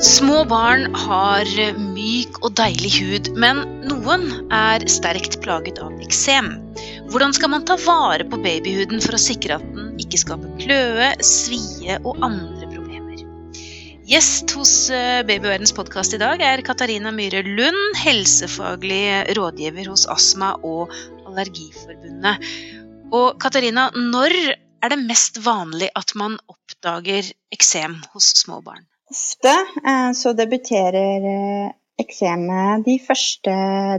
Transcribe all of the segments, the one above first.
Små barn har myk og deilig hud, men noen er sterkt plaget av eksem. Hvordan skal man ta vare på babyhuden for å sikre at den ikke skaper kløe, svie og andre problemer? Gjest hos eh, Babyverdens podkast i dag er Katarina Myhre Lund, helsefaglig rådgiver hos Astma- og Allergiforbundet. Og Katarina, når er det mest vanlig at man oppdager eksem hos små barn? Ofte eh, så debuterer eh, eksemet de første,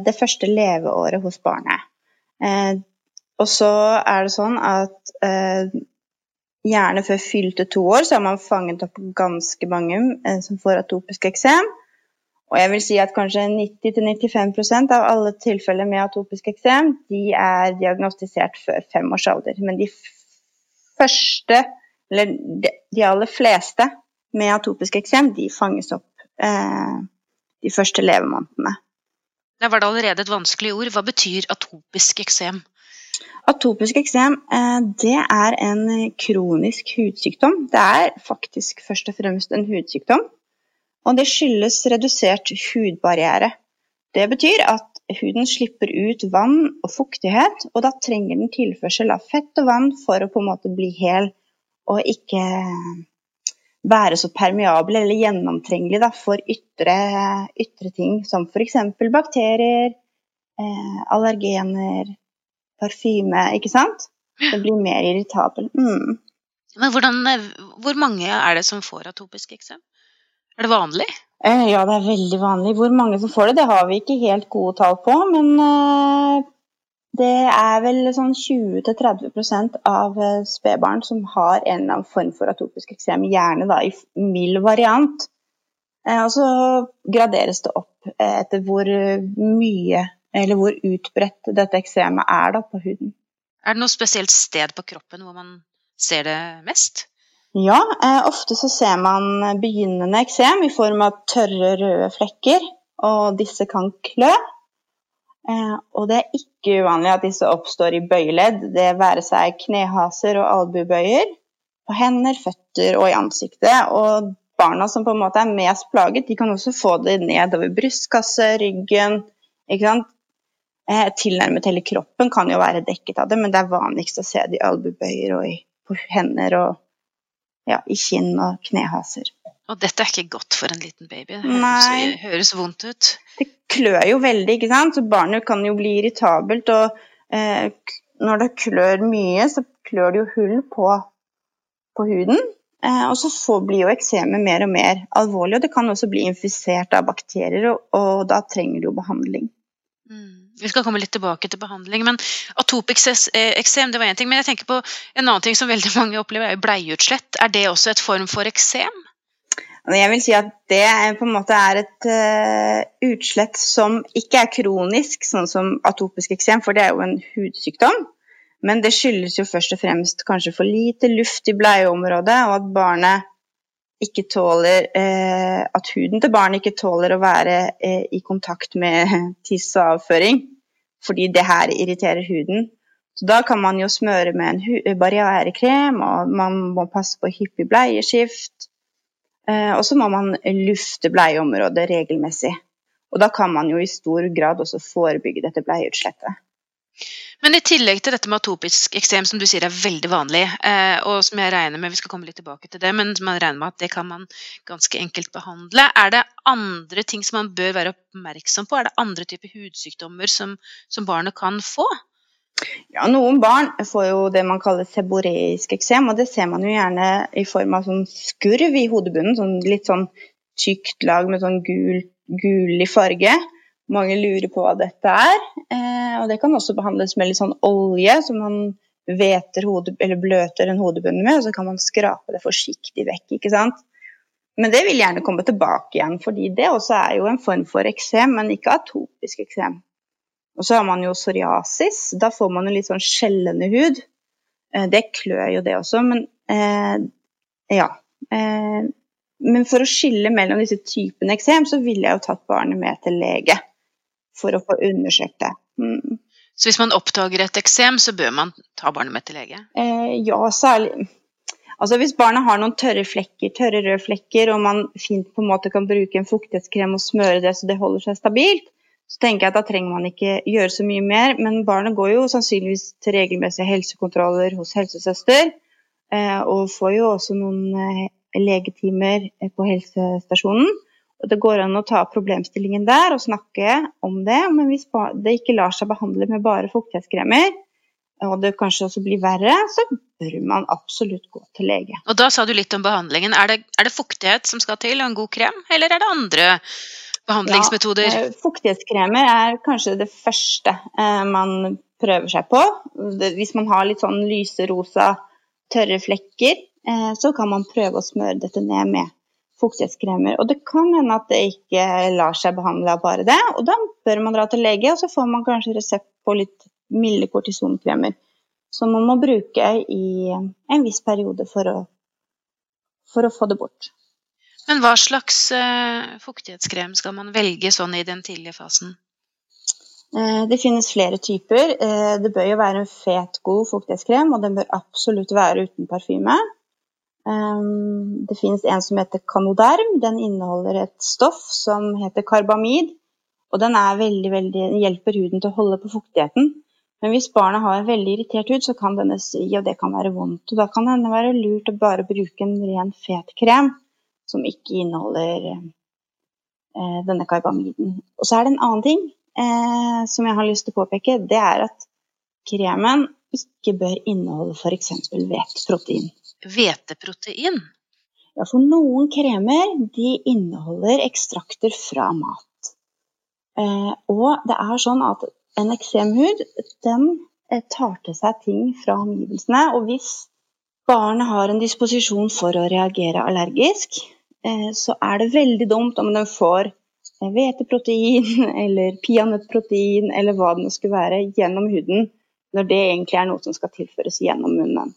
det første leveåret hos barnet. Eh, og så er det sånn at gjerne før fylte to år så har man fanget opp ganske mange som får atopisk eksem. Og jeg vil si at kanskje 90-95% av alle tilfeller med atopisk eksem de er diagnostisert før femårsalder. Men de første, eller de aller fleste, med atopisk eksem, de fanges opp eh, de første levemånedene. Der var det allerede et vanskelig ord. Hva betyr atopisk eksem? Atopisk eksem eh, det er en kronisk hudsykdom. Det er faktisk først og fremst en hudsykdom. Og det skyldes redusert hudbarriere. Det betyr at huden slipper ut vann og fuktighet, og da trenger den tilførsel av fett og vann for å på en måte bli hel og ikke være så permeable eller gjennomtrengelig da, for ytre, ytre, ting, som f.eks. bakterier, eh, allergener, parfyme, ikke sant? Det blir mer irritabel. Mm. Men hvordan, hvor mange er det som får atopisk eksem? Er det vanlig? Eh, ja, det er veldig vanlig. Hvor mange som får det, det har vi ikke helt gode tall på. Men eh, det er vel sånn 20-30 av eh, spedbarn som har en eller annen form for atopisk eksem, gjerne da i mild variant. Eh, og så graderes det opp eh, etter hvor mye eller hvor utbredt dette eksemet er da på huden. Er det noe spesielt sted på kroppen hvor man ser det mest? Ja, ofte så ser man begynnende eksem i form av tørre, røde flekker, og disse kan klø. Eh, og det er ikke uvanlig at disse oppstår i bøyeledd, det være seg knehaser og albuebøyer, på hender, føtter og i ansiktet. Og barna som på en måte er mest plaget, de kan også få det nedover brystkasse, ryggen. ikke sant? Eh, tilnærmet hele kroppen kan jo være dekket av det, men det er vanligst å se det i albuebøyer og i, på hender og ja, i kinn og knehaser. Og dette er ikke godt for en liten baby. Det høres, høres vondt ut. Det klør jo veldig, ikke sant. Så barnet kan jo bli irritabelt. Og eh, når det klør mye, så klør det jo hull på, på huden. Eh, og så får, blir jo eksemet mer og mer alvorlig, og det kan også bli infisert av bakterier, og, og da trenger det jo behandling. Mm. Vi skal komme litt tilbake til behandling. men Atopisk eh, eksem det var én ting. Men jeg tenker på en annen ting som veldig mange opplever, er bleieutslett. Er det også et form for eksem? Jeg vil si at det på en måte er et uh, utslett som ikke er kronisk, sånn som atopisk eksem, for det er jo en hudsykdom. Men det skyldes jo først og fremst kanskje for lite luft i bleieområdet, og at barnet ikke tåler uh, At huden til barnet ikke tåler å være uh, i kontakt med tiss og avføring, fordi det her irriterer huden. Så da kan man jo smøre med en barrierekrem, og man må passe på hyppig bleieskift. Eh, og så må man lufte bleieområdet regelmessig. Og da kan man jo i stor grad også forebygge dette bleieutslettet. Men i tillegg til dette med atopisk eksem, som du sier er veldig vanlig, eh, og som jeg regner med vi skal komme litt tilbake til det, men man regner med at det kan man ganske enkelt behandle, er det andre ting som man bør være oppmerksom på? Er det andre typer hudsykdommer som, som barnet kan få? Ja, Noen barn får jo det man kaller seboreisk eksem, og det ser man jo gjerne i form av sånn skurv i hodebunnen. Sånn litt sånn tykt lag med sånn gul, gulig farge. Mange lurer på hva dette er. Eh, og det kan også behandles med litt sånn olje som man veter hode, eller bløter en hodebunn med, og så kan man skrape det forsiktig vekk. ikke sant? Men det vil gjerne komme tilbake igjen, fordi det også er jo en form for eksem, men ikke atopisk eksem. Og så har man jo psoriasis. Da får man jo litt sånn skjellende hud. Eh, det klør jo, det også, men eh, ja. Eh, men for å skille mellom disse typene eksem, så ville jeg jo tatt barnet med til lege for å få undersøkt det. Mm. Så hvis man oppdager et eksem, så bør man ta barnet med til lege? Eh, ja, særlig Altså Hvis barnet har noen tørre flekker, tørre røde flekker, og man fint på en måte kan bruke en fuktighetskrem og smøre det så det holder seg stabilt, så tenker jeg at da trenger man ikke gjøre så mye mer. Men barnet går jo sannsynligvis til regelmessige helsekontroller hos helsesøster, eh, og får jo også noen eh, legetimer på helsestasjonen. Og Det går an å ta problemstillingen der og snakke om det. Men hvis det ikke lar seg behandle med bare fuktighetskremer, og det kanskje også blir verre, så bør man absolutt gå til lege. Og Da sa du litt om behandlingen. Er det, er det fuktighet som skal til, og en god krem, eller er det andre behandlingsmetoder? Ja, eh, fuktighetskremer er kanskje det første eh, man prøver seg på. Hvis man har litt sånn lyse rosa, tørre flekker, eh, så kan man prøve å smøre dette ned med fuktighetskremer. Og det kan hende at det ikke lar seg behandle av bare det, og da bør man dra til lege, og så får man kanskje resept på litt milde kortisonkremer som man må bruke i en viss periode for å, for å få det bort. Men hva slags uh, fuktighetskrem skal man velge sånn i den tidlige fasen? Uh, det finnes flere typer. Uh, det bør jo være en fet, god fuktighetskrem, og den bør absolutt være uten parfyme. Det finnes en som heter Canoderm. Den inneholder et stoff som heter karbamid. Og den veldig, veldig, hjelper huden til å holde på fuktigheten. Men hvis barnet har en veldig irritert hud, så kan denne si, og det kan være vondt. Og da kan det hende være lurt å bare bruke en ren, fet krem som ikke inneholder eh, denne karbamiden. Og så er det en annen ting eh, som jeg har lyst til å påpeke. Det er at kremen ikke bør inneholde f.eks. hveteprotein. Hveteprotein? Ja, for noen kremer de inneholder ekstrakter fra mat. Eh, og det er sånn at en eksemhud den eh, tar til seg ting fra omgivelsene. Og hvis barnet har en disposisjon for å reagere allergisk, så er det veldig dumt om den får eh, hveteprotein eller peanøttprotein eller hva det nå skulle være, gjennom huden, når det egentlig er noe som skal tilføres gjennom munnen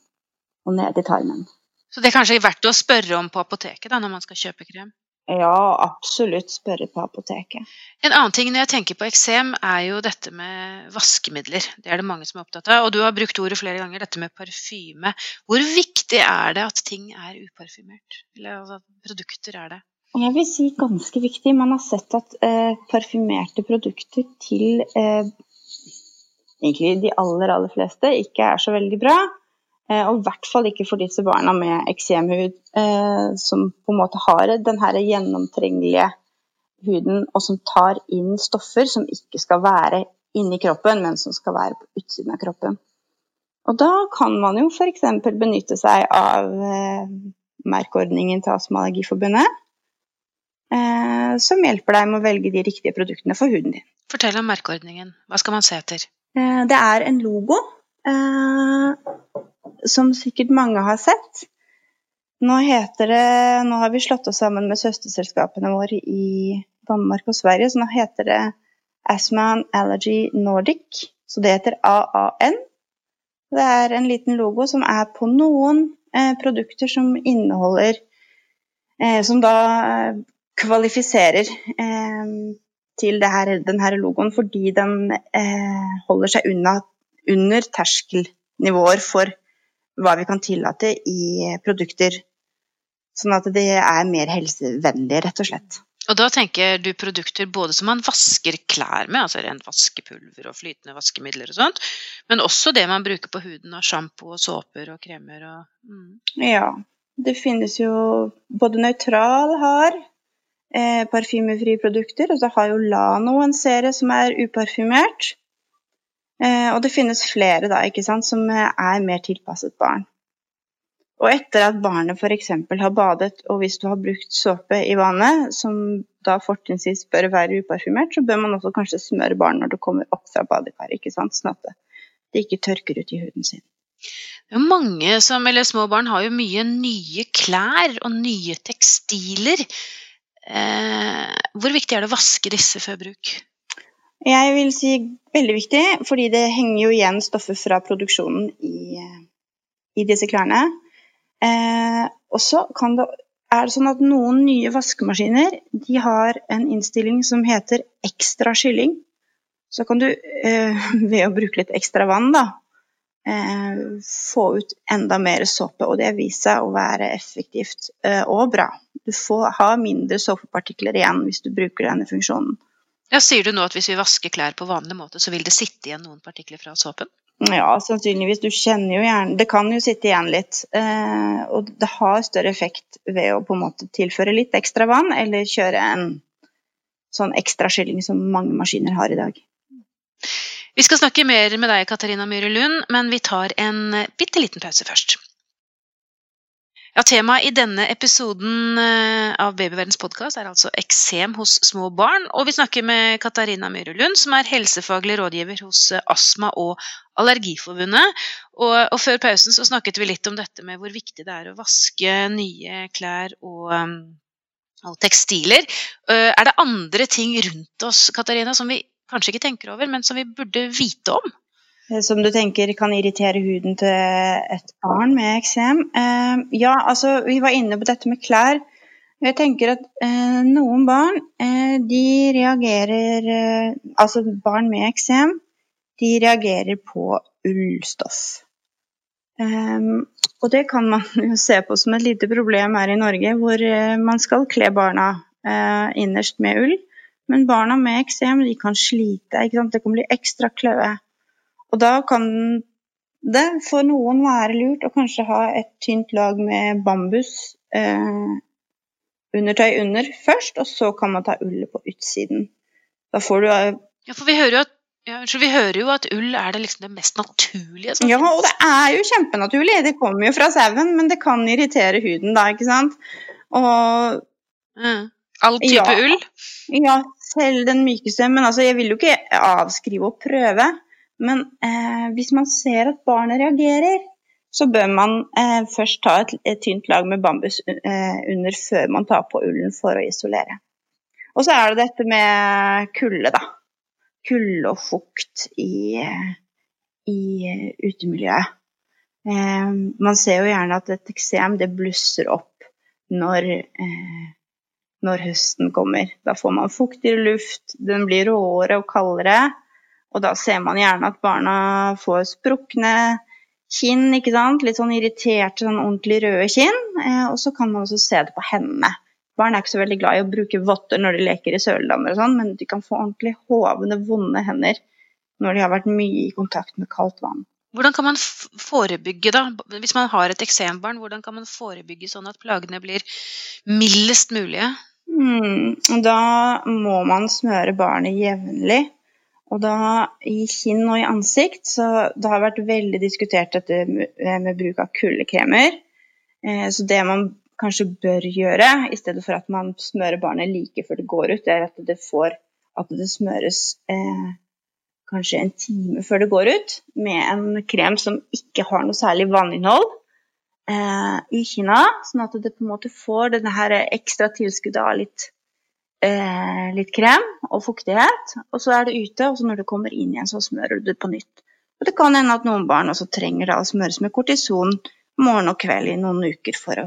og ned i tarmen. Så det er kanskje verdt å spørre om på apoteket da, når man skal kjøpe krem? Ja, absolutt spørre på apoteket. En annen ting når jeg tenker på eksem, er jo dette med vaskemidler. Det er det mange som er opptatt av. Og du har brukt ordet flere ganger, dette med parfyme. Hvor viktig er det at ting er uparfymert? Eller altså, produkter er det? Jeg vil si ganske viktig. Man har sett at eh, parfymerte produkter til eh, egentlig de aller, aller fleste ikke er så veldig bra. Eh, og i hvert fall ikke for disse barna med eksemhud, eh, som på en måte har denne gjennomtrengelige huden, og som tar inn stoffer som ikke skal være inni kroppen, men som skal være på utsiden av kroppen. Og da kan man jo f.eks. benytte seg av eh, merkeordningen til Astma- som hjelper deg med å velge de riktige produktene for huden din. Fortell om merkeordningen. Hva skal man se etter? Det er en logo som sikkert mange har sett. Nå heter det Nå har vi slått oss sammen med søsterselskapene våre i Danmark og Sverige, så nå heter det Asman Allergy Nordic. Så det heter AAN. Det er en liten logo som er på noen eh, produkter som inneholder eh, Som da eh, kvalifiserer eh, til her, denne logoen fordi den eh, holder seg unna, under terskelnivåer for hva vi kan tillate i produkter. Sånn at det er mer helsevennlig, rett og slett. Og da tenker du produkter både som man vasker klær med, altså rent vaskepulver og flytende vaskemidler og sånt, men også det man bruker på huden av sjampo og såper og kremer og mm. Ja. Det finnes jo både Nøytral har eh, parfymefrie produkter, og så har jo Lano en serie som er uparfymert. Eh, og det finnes flere da, ikke sant, som eh, er mer tilpasset barn. Og etter at barnet f.eks. har badet, og hvis du har brukt såpe i vannet, som da fortrinnsvis bør være uparfymert, så bør man også kanskje smøre barn når det kommer opp fra badekaret, ikke sant, sånn at det ikke tørker ut i huden sin. Mange som, eller små barn har jo mye nye klær og nye tekstiler. Eh, hvor viktig er det å vaske disse før bruk? Jeg vil si veldig viktig, fordi det henger jo igjen stoffer fra produksjonen i, i disse klærne. Eh, og så er det sånn at noen nye vaskemaskiner de har en innstilling som heter ekstra skylling. Så kan du, eh, ved å bruke litt ekstra vann, da, eh, få ut enda mer såpe, og det viser seg å være effektivt eh, og bra. Du får ha mindre såpepartikler igjen hvis du bruker denne funksjonen. Ja, Sier du nå at hvis vi vasker klær på vanlig måte, så vil det sitte igjen noen partikler fra såpen? Ja, sannsynligvis. Du kjenner jo gjerne Det kan jo sitte igjen litt. Eh, og det har større effekt ved å på en måte tilføre litt ekstra vann, eller kjøre en sånn ekstra skylling som mange maskiner har i dag. Vi skal snakke mer med deg, Katarina Myhre Lund, men vi tar en bitte liten pause først. Ja, Temaet i denne episoden eh, av Babyverdens podkast er altså eksem hos små barn. Og vi snakker med Katarina Myhre Lund, som er helsefaglig rådgiver hos eh, Astma- og Allergiforbundet. Og, og, før pausen så snakket vi litt om dette med hvor viktig det er å vaske nye klær og, um, og tekstiler. Er det andre ting rundt oss Katarina, som vi kanskje ikke tenker over, men som vi burde vite om? Eh, som du tenker kan irritere huden til et barn med eksem. Eh, ja, altså vi var inne på dette med klær. Jeg tenker at eh, noen barn de reagerer Altså barn med eksem, de reagerer på ullstoff. og det kan man jo se på som et lite problem her i Norge, hvor man skal kle barna innerst med ull. Men barna med eksem kan slite. Det kan bli ekstra kløe. Og da kan det for noen være lurt å kanskje ha et tynt lag med bambus eh, undertøy under først, og så kan man ta ullet på utsiden. Da får du eh, Ja, for vi hører jo at ja, vi hører jo at ull er det, liksom det mest naturlige. ja, og det er jo kjempenaturlig. Det kommer jo fra sauen, men det kan irritere huden da, ikke sant. Og mm. All type ja, ull? Ja, selv den mykeste. Men altså, jeg vil jo ikke avskrive å prøve. Men eh, hvis man ser at barnet reagerer, så bør man eh, først ta et, et, tynt lag med bambus eh, under før man tar på ullen for å isolere. Og så er det dette med kulde, da. Kulde og fukt i, i utemiljøet. Eh, man ser jo gjerne at et eksem det blusser opp når, eh, når høsten kommer. Da får man fuktigere luft, den blir råere og kaldere. Og da ser man gjerne at barna får sprukne kinn, ikke sant? litt sånn irriterte, sånn ordentlig røde kinn. Eh, og så kan man også se det på hendene. Barn er ikke så veldig glad i å bruke votter når de leker i søledammer og sånn, men de kan få ordentlig hovne, vonde hender når de har vært mye i kontakt med kaldt vann. Hvordan kan man forebygge, da? Hvis man har et eksembarn, hvordan kan man forebygge sånn at plagene blir mildest mulige? Mm, da må man smøre barnet jevnlig. Og da i kinn og i ansikt, så det har vært veldig diskutert dette med bruk av kuldekremer. Eh, så det man kanskje bør gjøre, i stedet for at man smører barnet like før det går ut, det er at det, får, at det smøres eh, kanskje en time før det går ut, med en krem som ikke har noe særlig vanninnhold eh, i kinna, sånn at det på en måte får denne her ekstra tilskuddet av litt eh, litt krem og fuktighet, og så er det ute. Og så når det kommer inn igjen, så smører du det på nytt. Og det kan hende at noen barn også trenger da, å smøres med kortison morgen og kveld i noen uker for å,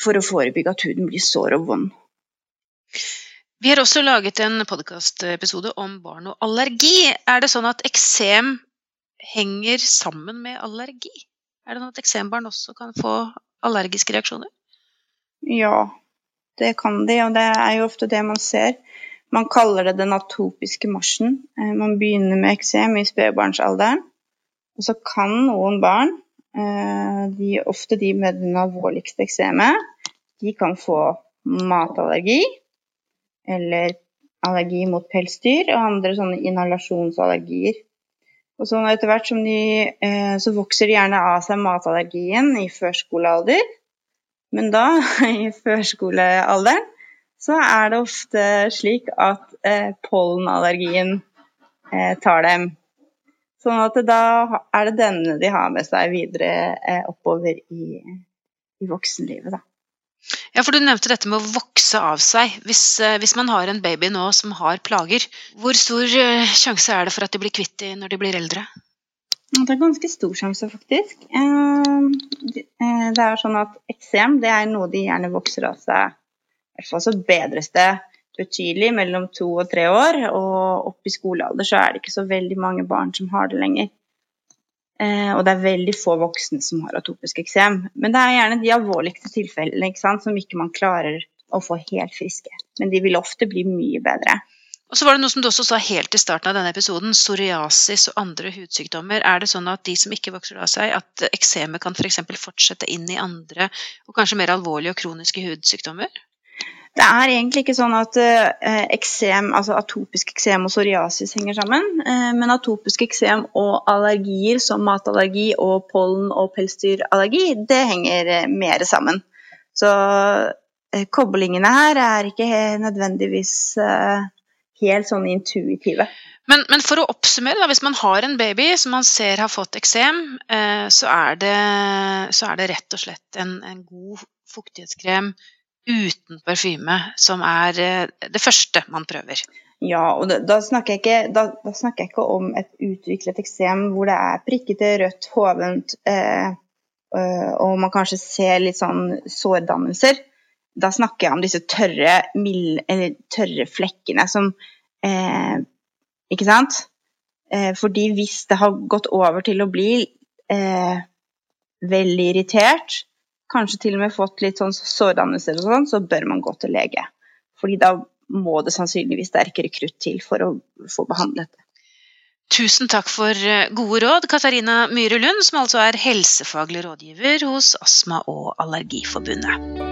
for å forebygge at huden blir sår og vond. Vi har også laget en podkastepisode om barn og allergi. Er det sånn at eksem henger sammen med allergi? Er det sånn at eksembarn også kan få allergiske reaksjoner? Ja, det kan de, og det er jo ofte det man ser. Man kaller det den atopiske marsjen. Eh, man begynner med eksem i spedbarnsalderen. Og så kan noen barn, eh, de, ofte de med den alvorligste eksemet, de kan få matallergi eller allergi mot pelsdyr og andre sånne inhalasjonsallergier. Og så etter hvert som de, eh, så vokser de gjerne av seg matallergien i førskolealder. Men da, i førskolealderen, så er det ofte slik at eh, pollenallergien eh, tar dem. Sånn at da er det denne de har med seg videre eh, oppover i, i voksenlivet, da. Ja, for Du nevnte dette med å vokse av seg. Hvis, eh, hvis, man har en baby nå som har plager, hvor stor eh, sjanse er det for at de blir kvitt dem når de blir eldre? Det er ganske stor sjanse, faktisk. Eh, eh, det er sånn at Eksem det er noe de gjerne vokser av seg. I hvert fall så bedres det betydelig mellom to og tre år. Og opp i skolealder så er det ikke så veldig mange barn som har det lenger. Eh, og det er veldig få voksne som har atopisk eksem. Men det er gjerne de alvorligste tilfellene ikke sant, som ikke man klarer å få helt friske. Men de vil ofte bli mye bedre. Og så var det noe som du også sa helt i starten av denne episoden, psoriasis og andre hudsykdommer. Er det sånn at de som ikke vokser av seg, at eksemet kan f.eks. For fortsette inn i andre og kanskje mer alvorlige og kroniske hudsykdommer? Det er egentlig ikke sånn at eh, eksem, altså atopisk eksem og psoriasis henger sammen. Eh, men atopisk eksem og allergier som matallergi og pollen- og pelsdyrallergi, det henger eh, mer sammen. Så koblingene her er ikke nødvendigvis helt sånn intuitive. Men, men, for å oppsummere, da, hvis man har en baby som man ser har fått eksem, eh, så, så, er det rett og slett en, en god fuktighetskrem uten parfyme, som er eh, det første man prøver. Ja, og da, da, snakker ikke, da, da, snakker jeg ikke, om et utviklet eksem hvor det er prikkete, rødt, hovent, eh, øh, og man kanskje ser litt sånn sårdannelser. Da snakker jeg om disse tørre, mild, tørre flekkene som eh, Ikke sant? Eh, fordi hvis det har gått over til å bli eh, veldig irritert, kanskje til og med fått litt sånn sårdannelser og sånn, så bør man gå til lege. Fordi da må det sannsynligvis sterkere krutt til for å få behandlet det. Tusen takk for eh, gode råd, Katarina Myhre Lund, som altså er helsefaglig rådgiver hos Astma- og Allergiforbundet.